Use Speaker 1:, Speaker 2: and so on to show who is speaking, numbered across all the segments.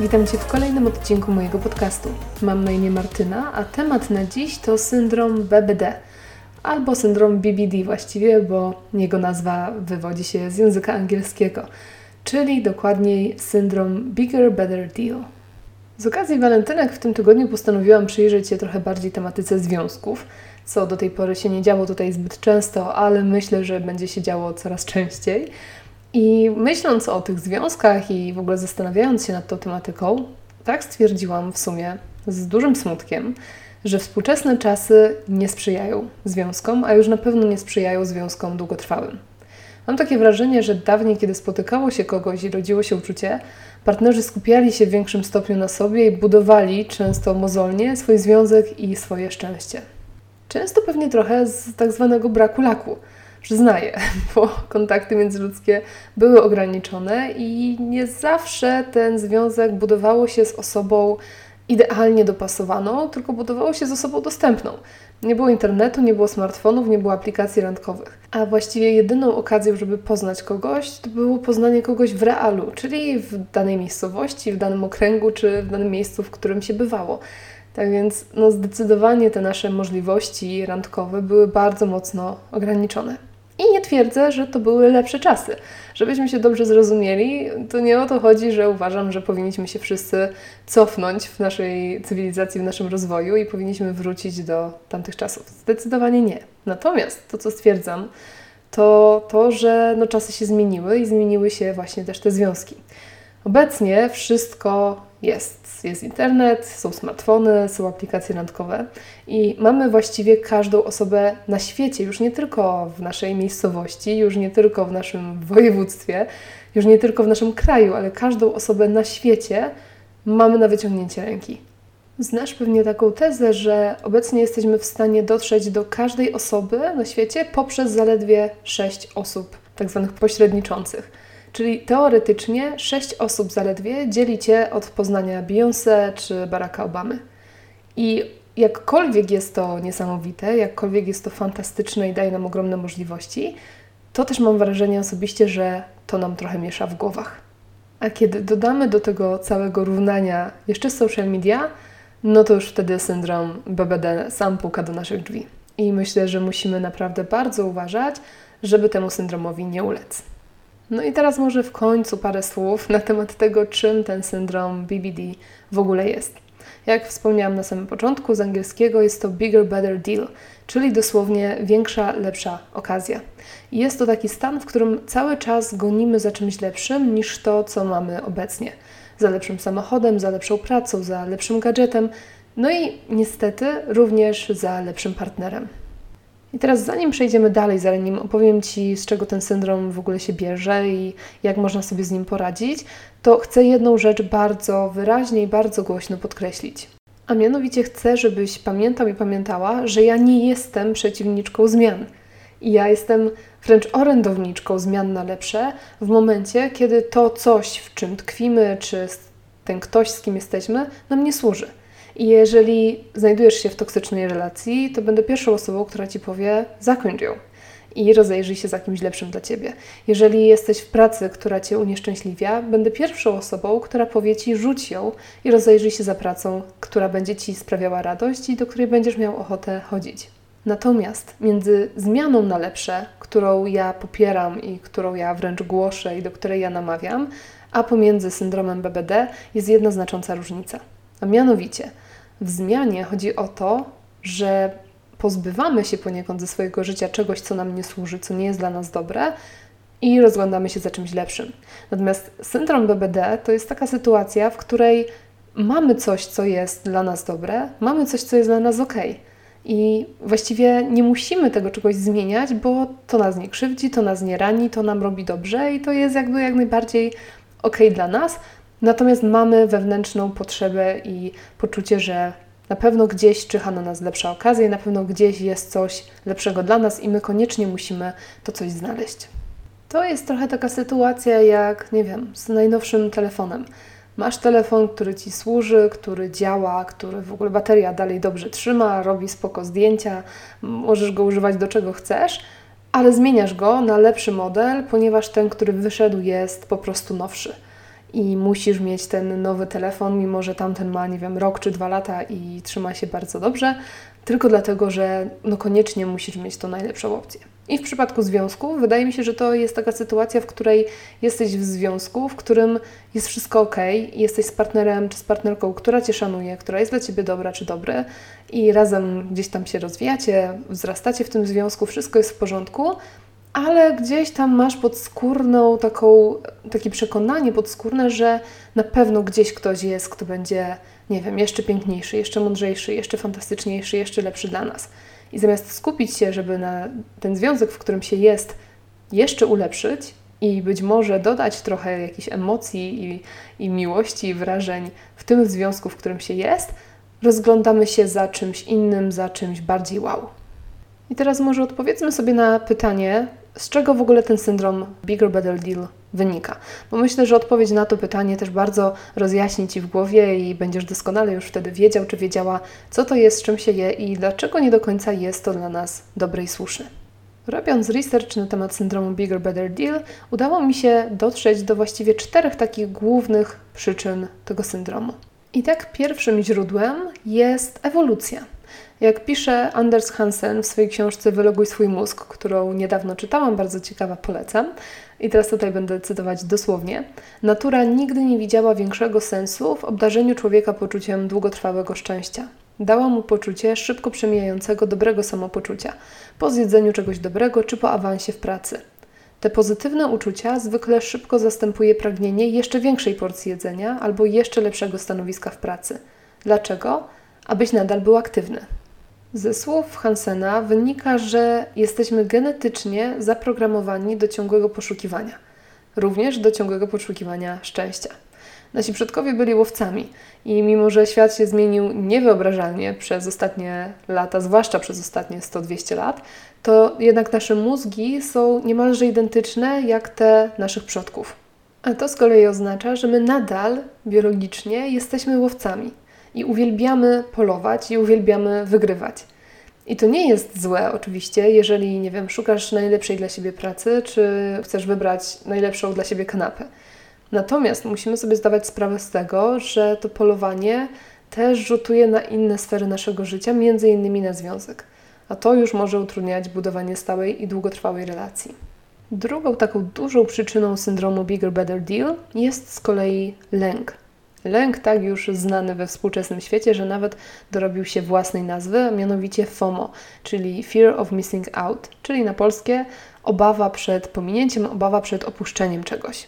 Speaker 1: Witam Cię w kolejnym odcinku mojego podcastu. Mam na imię Martyna, a temat na dziś to syndrom BBD, albo syndrom BBD właściwie, bo jego nazwa wywodzi się z języka angielskiego, czyli dokładniej syndrom Bigger Better Deal. Z okazji walentynek w tym tygodniu postanowiłam przyjrzeć się trochę bardziej tematyce związków, co do tej pory się nie działo tutaj zbyt często, ale myślę, że będzie się działo coraz częściej. I myśląc o tych związkach i w ogóle zastanawiając się nad tą tematyką, tak stwierdziłam w sumie z dużym smutkiem, że współczesne czasy nie sprzyjają związkom, a już na pewno nie sprzyjają związkom długotrwałym. Mam takie wrażenie, że dawniej, kiedy spotykało się kogoś i rodziło się uczucie, partnerzy skupiali się w większym stopniu na sobie i budowali często mozolnie swój związek i swoje szczęście. Często pewnie trochę z tak zwanego braku laku – przyznaję, bo kontakty międzyludzkie były ograniczone i nie zawsze ten związek budowało się z osobą idealnie dopasowaną, tylko budowało się z osobą dostępną. Nie było internetu, nie było smartfonów, nie było aplikacji randkowych. A właściwie jedyną okazją, żeby poznać kogoś, to było poznanie kogoś w realu, czyli w danej miejscowości, w danym okręgu, czy w danym miejscu, w którym się bywało. Tak więc no, zdecydowanie te nasze możliwości randkowe były bardzo mocno ograniczone. I nie twierdzę, że to były lepsze czasy. Żebyśmy się dobrze zrozumieli, to nie o to chodzi, że uważam, że powinniśmy się wszyscy cofnąć w naszej cywilizacji, w naszym rozwoju i powinniśmy wrócić do tamtych czasów. Zdecydowanie nie. Natomiast to, co stwierdzam, to to, że no, czasy się zmieniły i zmieniły się właśnie też te związki. Obecnie wszystko jest. Jest internet, są smartfony, są aplikacje randkowe i mamy właściwie każdą osobę na świecie, już nie tylko w naszej miejscowości, już nie tylko w naszym województwie, już nie tylko w naszym kraju, ale każdą osobę na świecie mamy na wyciągnięcie ręki. Znasz pewnie taką tezę, że obecnie jesteśmy w stanie dotrzeć do każdej osoby na świecie poprzez zaledwie sześć osób, tak zwanych pośredniczących. Czyli teoretycznie sześć osób zaledwie dzieli Cię od poznania Beyoncé czy Baracka Obamy. I jakkolwiek jest to niesamowite, jakkolwiek jest to fantastyczne i daje nam ogromne możliwości, to też mam wrażenie osobiście, że to nam trochę miesza w głowach. A kiedy dodamy do tego całego równania jeszcze social media, no to już wtedy syndrom BBD sam puka do naszych drzwi. I myślę, że musimy naprawdę bardzo uważać, żeby temu syndromowi nie ulec. No i teraz może w końcu parę słów na temat tego, czym ten syndrom BBD w ogóle jest. Jak wspomniałam na samym początku, z angielskiego jest to bigger, better deal, czyli dosłownie większa, lepsza okazja. Jest to taki stan, w którym cały czas gonimy za czymś lepszym niż to, co mamy obecnie. Za lepszym samochodem, za lepszą pracą, za lepszym gadżetem, no i niestety również za lepszym partnerem. I teraz, zanim przejdziemy dalej, zanim opowiem Ci, z czego ten syndrom w ogóle się bierze i jak można sobie z nim poradzić, to chcę jedną rzecz bardzo wyraźnie i bardzo głośno podkreślić. A mianowicie chcę, żebyś pamiętał i pamiętała, że ja nie jestem przeciwniczką zmian. I ja jestem wręcz orędowniczką zmian na lepsze w momencie, kiedy to coś, w czym tkwimy, czy ten ktoś, z kim jesteśmy, nam nie służy. I jeżeli znajdujesz się w toksycznej relacji, to będę pierwszą osobą, która ci powie: zakończ ją i rozejrzyj się za kimś lepszym dla ciebie. Jeżeli jesteś w pracy, która cię unieszczęśliwia, będę pierwszą osobą, która powie ci: rzuć ją i rozejrzyj się za pracą, która będzie ci sprawiała radość i do której będziesz miał ochotę chodzić. Natomiast między zmianą na lepsze, którą ja popieram i którą ja wręcz głoszę i do której ja namawiam, a pomiędzy syndromem BBD jest jedna znacząca różnica. A mianowicie, w zmianie chodzi o to, że pozbywamy się poniekąd ze swojego życia czegoś, co nam nie służy, co nie jest dla nas dobre i rozglądamy się za czymś lepszym. Natomiast syndrom BBD to jest taka sytuacja, w której mamy coś, co jest dla nas dobre, mamy coś, co jest dla nas ok. I właściwie nie musimy tego czegoś zmieniać, bo to nas nie krzywdzi, to nas nie rani, to nam robi dobrze i to jest jakby jak najbardziej ok dla nas, Natomiast mamy wewnętrzną potrzebę i poczucie, że na pewno gdzieś czyha na nas lepsza okazja na pewno gdzieś jest coś lepszego dla nas i my koniecznie musimy to coś znaleźć. To jest trochę taka sytuacja jak, nie wiem, z najnowszym telefonem. Masz telefon, który ci służy, który działa, który w ogóle bateria dalej dobrze trzyma, robi spoko zdjęcia, możesz go używać do czego chcesz, ale zmieniasz go na lepszy model, ponieważ ten, który wyszedł, jest po prostu nowszy i musisz mieć ten nowy telefon, mimo że tamten ma, nie wiem, rok czy dwa lata i trzyma się bardzo dobrze, tylko dlatego, że no koniecznie musisz mieć tą najlepszą opcję. I w przypadku związku wydaje mi się, że to jest taka sytuacja, w której jesteś w związku, w którym jest wszystko ok, jesteś z partnerem czy z partnerką, która cię szanuje, która jest dla ciebie dobra czy dobry i razem gdzieś tam się rozwijacie, wzrastacie w tym związku, wszystko jest w porządku, ale gdzieś tam masz podskórną taką, takie przekonanie podskórne, że na pewno gdzieś ktoś jest, kto będzie, nie wiem, jeszcze piękniejszy, jeszcze mądrzejszy, jeszcze fantastyczniejszy, jeszcze lepszy dla nas. I zamiast skupić się, żeby na ten związek, w którym się jest, jeszcze ulepszyć i być może dodać trochę jakichś emocji i, i miłości i wrażeń w tym związku, w którym się jest, rozglądamy się za czymś innym, za czymś bardziej wow. I teraz może odpowiedzmy sobie na pytanie, z czego w ogóle ten syndrom Bigger Better Deal wynika? Bo myślę, że odpowiedź na to pytanie też bardzo rozjaśni Ci w głowie i będziesz doskonale już wtedy wiedział, czy wiedziała, co to jest, z czym się je i dlaczego nie do końca jest to dla nas dobre i słuszne. Robiąc research na temat syndromu Bigger Better Deal, udało mi się dotrzeć do właściwie czterech takich głównych przyczyn tego syndromu. I tak pierwszym źródłem jest ewolucja. Jak pisze Anders Hansen w swojej książce Wyloguj swój mózg, którą niedawno czytałam, bardzo ciekawa, polecam. I teraz tutaj będę cytować dosłownie. Natura nigdy nie widziała większego sensu w obdarzeniu człowieka poczuciem długotrwałego szczęścia. Dała mu poczucie szybko przemijającego dobrego samopoczucia, po zjedzeniu czegoś dobrego czy po awansie w pracy. Te pozytywne uczucia zwykle szybko zastępuje pragnienie jeszcze większej porcji jedzenia albo jeszcze lepszego stanowiska w pracy. Dlaczego? Abyś nadal był aktywny. Ze słów Hansena wynika, że jesteśmy genetycznie zaprogramowani do ciągłego poszukiwania, również do ciągłego poszukiwania szczęścia. Nasi przodkowie byli łowcami i mimo, że świat się zmienił niewyobrażalnie przez ostatnie lata, zwłaszcza przez ostatnie 100-200 lat, to jednak nasze mózgi są niemalże identyczne jak te naszych przodków. A to z kolei oznacza, że my nadal biologicznie jesteśmy łowcami i uwielbiamy polować i uwielbiamy wygrywać. I to nie jest złe, oczywiście, jeżeli, nie wiem, szukasz najlepszej dla siebie pracy, czy chcesz wybrać najlepszą dla siebie kanapę. Natomiast musimy sobie zdawać sprawę z tego, że to polowanie też rzutuje na inne sfery naszego życia, między innymi na związek. A to już może utrudniać budowanie stałej i długotrwałej relacji. Drugą taką dużą przyczyną syndromu Bigger Better Deal jest z kolei lęk. Lęk tak już znany we współczesnym świecie, że nawet dorobił się własnej nazwy, a mianowicie FOMO, czyli Fear of Missing Out, czyli na polskie obawa przed pominięciem, obawa przed opuszczeniem czegoś.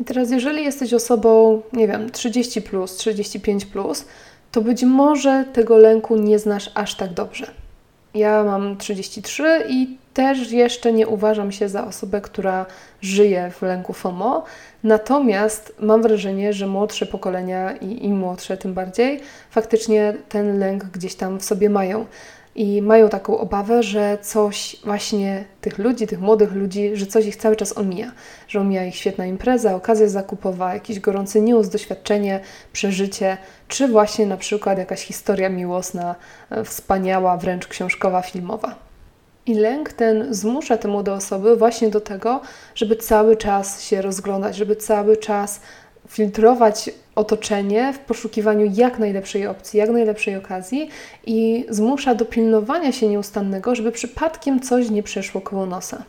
Speaker 1: I teraz, jeżeli jesteś osobą, nie wiem, 30, plus, 35, plus, to być może tego lęku nie znasz aż tak dobrze. Ja mam 33 i też jeszcze nie uważam się za osobę, która żyje w lęku FOMO. Natomiast mam wrażenie, że młodsze pokolenia i im młodsze tym bardziej faktycznie ten lęk gdzieś tam w sobie mają i mają taką obawę, że coś właśnie tych ludzi, tych młodych ludzi, że coś ich cały czas omija, że omija ich świetna impreza, okazja zakupowa, jakiś gorący news, doświadczenie, przeżycie, czy właśnie na przykład jakaś historia miłosna, e, wspaniała, wręcz książkowa, filmowa. I lęk ten zmusza te młode osoby właśnie do tego, żeby cały czas się rozglądać, żeby cały czas filtrować otoczenie w poszukiwaniu jak najlepszej opcji, jak najlepszej okazji i zmusza do pilnowania się nieustannego, żeby przypadkiem coś nie przeszło koło nosa.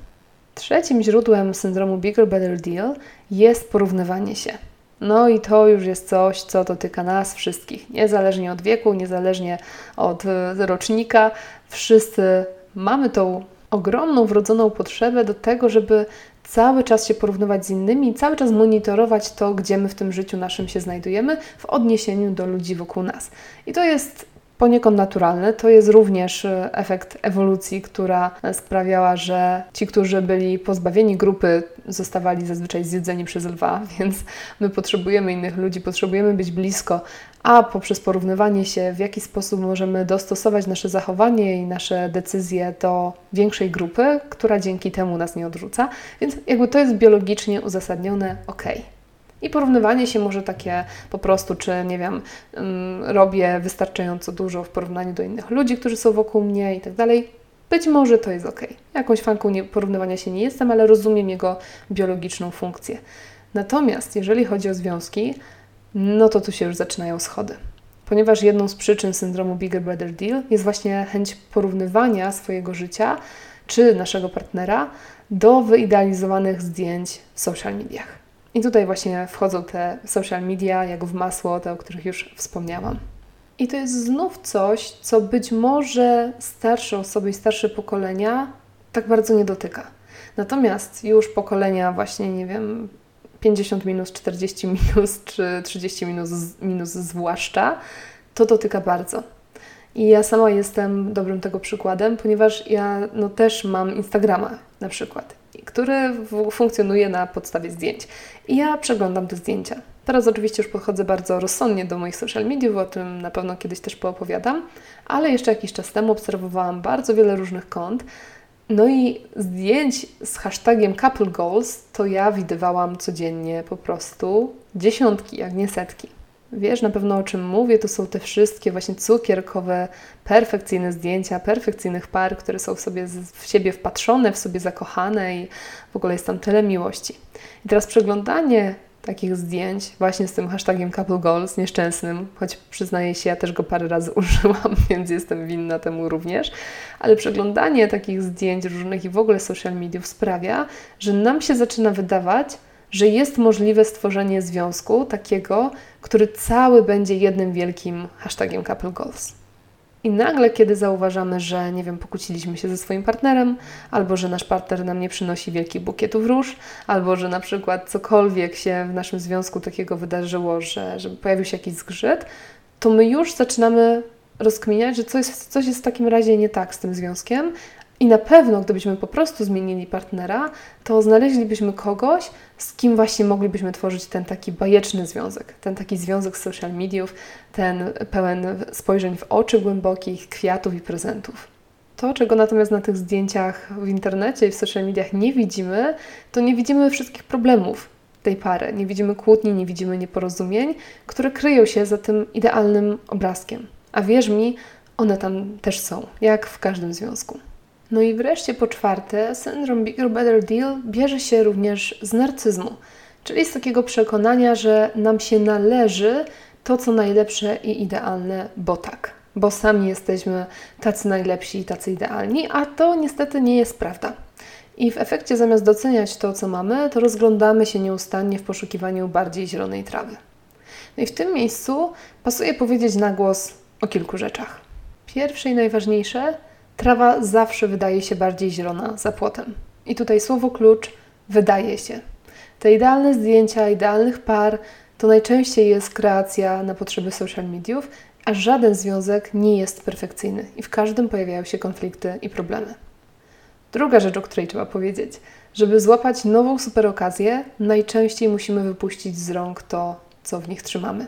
Speaker 1: Trzecim źródłem syndromu Bigger Better Deal jest porównywanie się. No i to już jest coś, co dotyka nas wszystkich, niezależnie od wieku, niezależnie od rocznika. Wszyscy mamy tą ogromną wrodzoną potrzebę do tego, żeby cały czas się porównywać z innymi, cały czas monitorować to, gdzie my w tym życiu naszym się znajdujemy w odniesieniu do ludzi wokół nas. I to jest poniekąd naturalne. To jest również e, efekt ewolucji, która sprawiała, że ci, którzy byli pozbawieni grupy, zostawali zazwyczaj zjedzeni przez lwa, więc my potrzebujemy innych ludzi, potrzebujemy być blisko, a poprzez porównywanie się, w jaki sposób możemy dostosować nasze zachowanie i nasze decyzje do większej grupy, która dzięki temu nas nie odrzuca. Więc jakby to jest biologicznie uzasadnione, ok. I porównywanie się może takie po prostu, czy nie wiem, um, robię wystarczająco dużo w porównaniu do innych ludzi, którzy są wokół mnie i tak dalej. Być może to jest ok. Jakąś fanką porównywania się nie jestem, ale rozumiem jego biologiczną funkcję. Natomiast jeżeli chodzi o związki, no to tu się już zaczynają schody. Ponieważ jedną z przyczyn syndromu Bigger Brother Deal jest właśnie chęć porównywania swojego życia czy naszego partnera do wyidealizowanych zdjęć w social mediach. I tutaj właśnie wchodzą te social media, jak w masło, te, o których już wspomniałam. I to jest znów coś, co być może starsze osoby i starsze pokolenia tak bardzo nie dotyka. Natomiast już pokolenia właśnie, nie wiem, 50 minus, 40 minus czy 30 minus, minus zwłaszcza, to dotyka bardzo. I ja sama jestem dobrym tego przykładem, ponieważ ja no, też mam Instagrama na przykład, który funkcjonuje na podstawie zdjęć. I ja przeglądam te zdjęcia. Teraz oczywiście już podchodzę bardzo rozsądnie do moich social mediów, o tym na pewno kiedyś też poopowiadam, ale jeszcze jakiś czas temu obserwowałam bardzo wiele różnych kont, no i zdjęć z hashtagiem couple goals to ja widywałam codziennie po prostu dziesiątki, jak nie setki. Wiesz na pewno o czym mówię, to są te wszystkie właśnie cukierkowe, perfekcyjne zdjęcia perfekcyjnych par, które są w sobie w siebie wpatrzone, w sobie zakochane i w ogóle jest tam tyle miłości. I teraz przeglądanie takich zdjęć właśnie z tym hashtagiem couple goals nieszczęsnym, choć przyznaję się, ja też go parę razy użyłam, więc jestem winna temu również, ale przeglądanie takich zdjęć różnych i w ogóle social mediów sprawia, że nam się zaczyna wydawać, że jest możliwe stworzenie związku takiego, który cały będzie jednym wielkim hashtagiem couple goals. I nagle, kiedy zauważamy, że nie wiem, pokłóciliśmy się ze swoim partnerem, albo że nasz partner nam nie przynosi wielkich bukietów róż, albo że na przykład cokolwiek się w naszym związku takiego wydarzyło, że, że pojawił się jakiś zgrzyt, to my już zaczynamy rozkminiać, że coś, coś jest w takim razie nie tak z tym związkiem, i na pewno, gdybyśmy po prostu zmienili partnera, to znaleźlibyśmy kogoś, z kim właśnie moglibyśmy tworzyć ten taki bajeczny związek, ten taki związek z social mediów, ten pełen spojrzeń w oczy głębokich, kwiatów i prezentów. To, czego natomiast na tych zdjęciach w internecie i w social mediach nie widzimy, to nie widzimy wszystkich problemów tej pary, nie widzimy kłótni, nie widzimy nieporozumień, które kryją się za tym idealnym obrazkiem. A wierz mi, one tam też są, jak w każdym związku. No i wreszcie po czwarte, syndrom Bigger Better Deal bierze się również z narcyzmu, czyli z takiego przekonania, że nam się należy to, co najlepsze i idealne, bo tak. Bo sami jesteśmy tacy najlepsi i tacy idealni, a to niestety nie jest prawda. I w efekcie zamiast doceniać to, co mamy, to rozglądamy się nieustannie w poszukiwaniu bardziej zielonej trawy. No i w tym miejscu pasuje powiedzieć na głos o kilku rzeczach. Pierwsze i najważniejsze – trawa zawsze wydaje się bardziej zielona za płotem. I tutaj słowo klucz wydaje się. Te idealne zdjęcia idealnych par to najczęściej jest kreacja na potrzeby social mediów, a żaden związek nie jest perfekcyjny i w każdym pojawiają się konflikty i problemy. Druga rzecz, o której trzeba powiedzieć, żeby złapać nową super okazję, najczęściej musimy wypuścić z rąk to, co w nich trzymamy.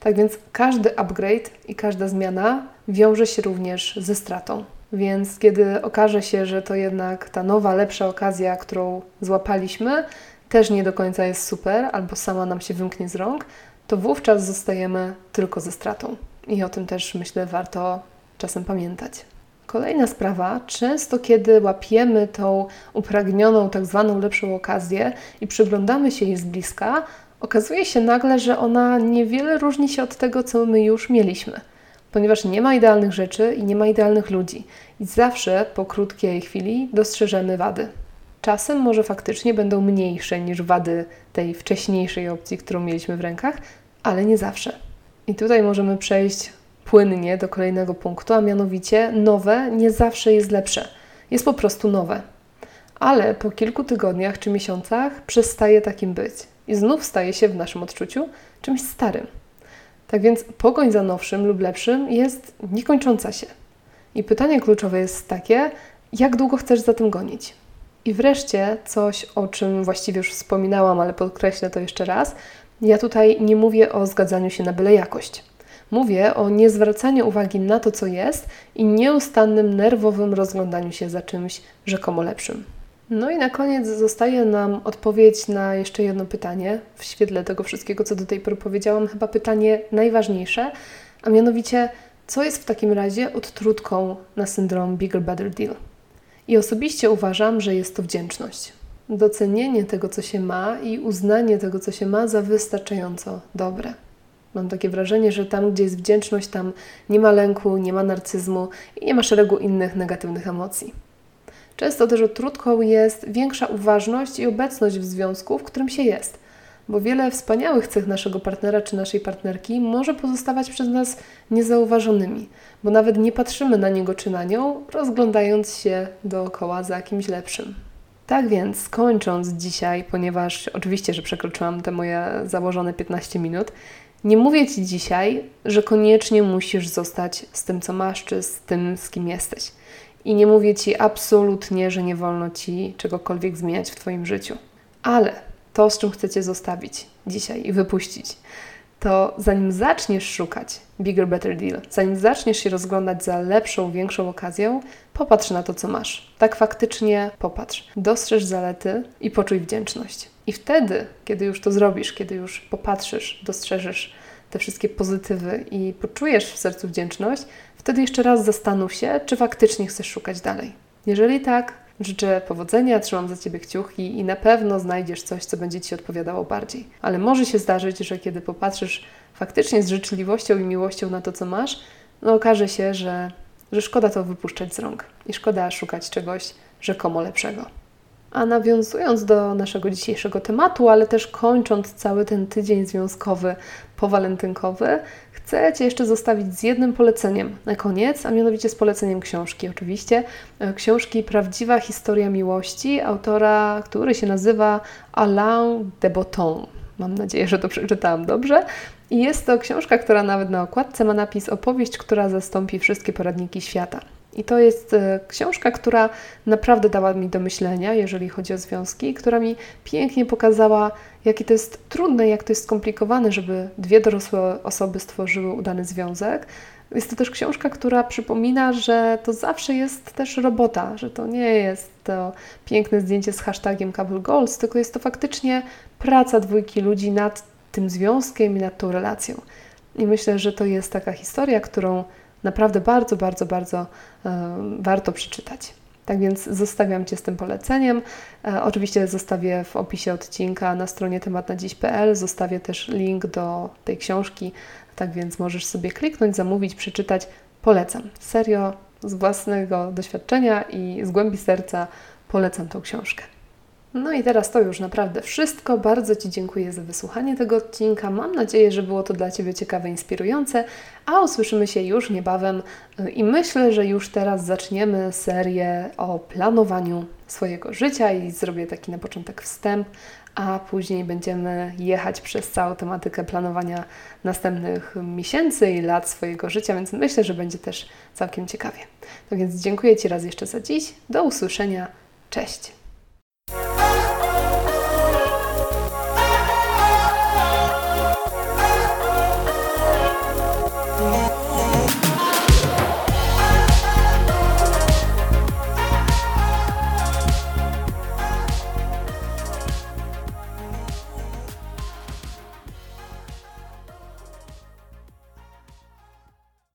Speaker 1: Tak więc każdy upgrade i każda zmiana wiąże się również ze stratą. Więc kiedy okaże się, że to jednak ta nowa, lepsza okazja, którą złapaliśmy, też nie do końca jest super, albo sama nam się wymknie z rąk, to wówczas zostajemy tylko ze stratą. I o tym też myślę warto czasem pamiętać. Kolejna sprawa, często kiedy łapiemy tą upragnioną, tak zwaną lepszą okazję i przyglądamy się jej z bliska, okazuje się nagle, że ona niewiele różni się od tego, co my już mieliśmy ponieważ nie ma idealnych rzeczy i nie ma idealnych ludzi. I zawsze po krótkiej chwili dostrzeżemy wady. Czasem może faktycznie będą mniejsze niż wady tej wcześniejszej opcji, którą mieliśmy w rękach, ale nie zawsze. I tutaj możemy przejść płynnie do kolejnego punktu, a mianowicie nowe nie zawsze jest lepsze. Jest po prostu nowe. Ale po kilku tygodniach czy miesiącach przestaje takim być i znów staje się w naszym odczuciu czymś starym. Tak więc pogoń za nowszym lub lepszym jest niekończąca się. I pytanie kluczowe jest takie, jak długo chcesz za tym gonić? I wreszcie coś, o czym właściwie już wspominałam, ale podkreślę to jeszcze raz. Ja tutaj nie mówię o zgadzaniu się na byle jakość. Mówię o niezwracaniu uwagi na to, co jest i nieustannym nerwowym rozglądaniu się za czymś rzekomo lepszym. No i na koniec zostaje nam odpowiedź na jeszcze jedno pytanie w świetle tego wszystkiego, co do tej pory powiedziałam, chyba pytanie najważniejsze, a mianowicie, co jest w takim razie odtrutką na syndrom Bigger Better Deal? I osobiście uważam, że jest to wdzięczność. docenienie tego, co się ma i uznanie tego, co się ma za wystarczająco dobre. Mam takie wrażenie, że tam, gdzie jest wdzięczność, tam nie ma lęku, nie ma narcyzmu i nie ma szeregu innych negatywnych emocji. Często też odtrutką jest większa uważność i obecność w związku, w którym się jest, bo wiele wspaniałych cech naszego partnera czy naszej partnerki może pozostawać przez nas niezauważonymi, bo nawet nie patrzymy na niego czy na nią, rozglądając się dookoła za kimś lepszym. Tak więc, kończąc dzisiaj, ponieważ oczywiście, że przekroczyłam te moje założone 15 minut, nie mówię Ci dzisiaj, że koniecznie musisz zostać z tym, co masz, czy z tym, z kim jesteś. I nie mówię Ci absolutnie, że nie wolno Ci czegokolwiek zmieniać w Twoim życiu. Ale to, z czym chcecie zostawić dzisiaj i wypuścić, to zanim zaczniesz szukać bigger, better deal, zanim zaczniesz się rozglądać za lepszą, większą okazją, popatrz na to, co masz. Tak faktycznie popatrz. Dostrzeż zalety i poczuj wdzięczność. I wtedy, kiedy już to zrobisz, kiedy już popatrzysz, dostrzeżesz te wszystkie pozytywy i poczujesz w sercu wdzięczność, wtedy jeszcze raz zastanów się, czy faktycznie chcesz szukać dalej. Jeżeli tak, życzę powodzenia, trzymam za Ciebie kciuki i na pewno znajdziesz coś, co będzie Ci odpowiadało bardziej. Ale może się zdarzyć, że kiedy popatrzysz faktycznie z życzliwością i miłością na to, co masz, no okaże się, że, że szkoda to wypuszczać z rąk i szkoda szukać czegoś rzekomo lepszego. A nawiązując do naszego dzisiejszego tematu, ale też kończąc cały ten tydzień związkowy, powalentynkowy, chcę Cię jeszcze zostawić z jednym poleceniem na koniec, a mianowicie z poleceniem książki. Oczywiście e, książki Prawdziwa historia miłości autora, który się nazywa Alain de Botton. Mam nadzieję, że to przeczytałam dobrze. I jest to książka, która nawet na okładce ma napis Opowieść, która zastąpi wszystkie poradniki świata. I to jest e, książka, która naprawdę dała mi do myślenia, jeżeli chodzi o związki, która mi pięknie pokazała, jakie to jest trudne, jak to jest skomplikowane, żeby dwie dorosłe osoby stworzyły udany związek. Jest to też książka, która przypomina, że to zawsze jest też robota, że to nie jest to piękne zdjęcie z hashtagiem Couple Goals, tylko jest to faktycznie praca dwójki ludzi nad tym związkiem i nad tą relacją. I myślę, że to jest taka historia, którą naprawdę bardzo, bardzo, bardzo e, warto przeczytać. Tak więc zostawiam Cię z tym poleceniem. E, oczywiście zostawię w opisie odcinka na stronie tematnadziś.pl, zostawię też link do tej książki, tak więc możesz sobie kliknąć, zamówić, przeczytać. Polecam. Serio, z własnego doświadczenia i z głębi serca polecam tą książkę. No i teraz to już naprawdę wszystko. Bardzo Ci dziękuję za wysłuchanie tego odcinka. Mam nadzieję, że było to dla Ciebie ciekawe, inspirujące, a usłyszymy się już niebawem i myślę, że już teraz zaczniemy serię o planowaniu swojego życia i zrobię taki na początek wstęp, a później będziemy jechać przez całą tematykę planowania następnych miesięcy i lat swojego życia, więc myślę, że będzie też całkiem ciekawie. No więc dziękuję Ci raz jeszcze za dziś. Do usłyszenia. Cześć.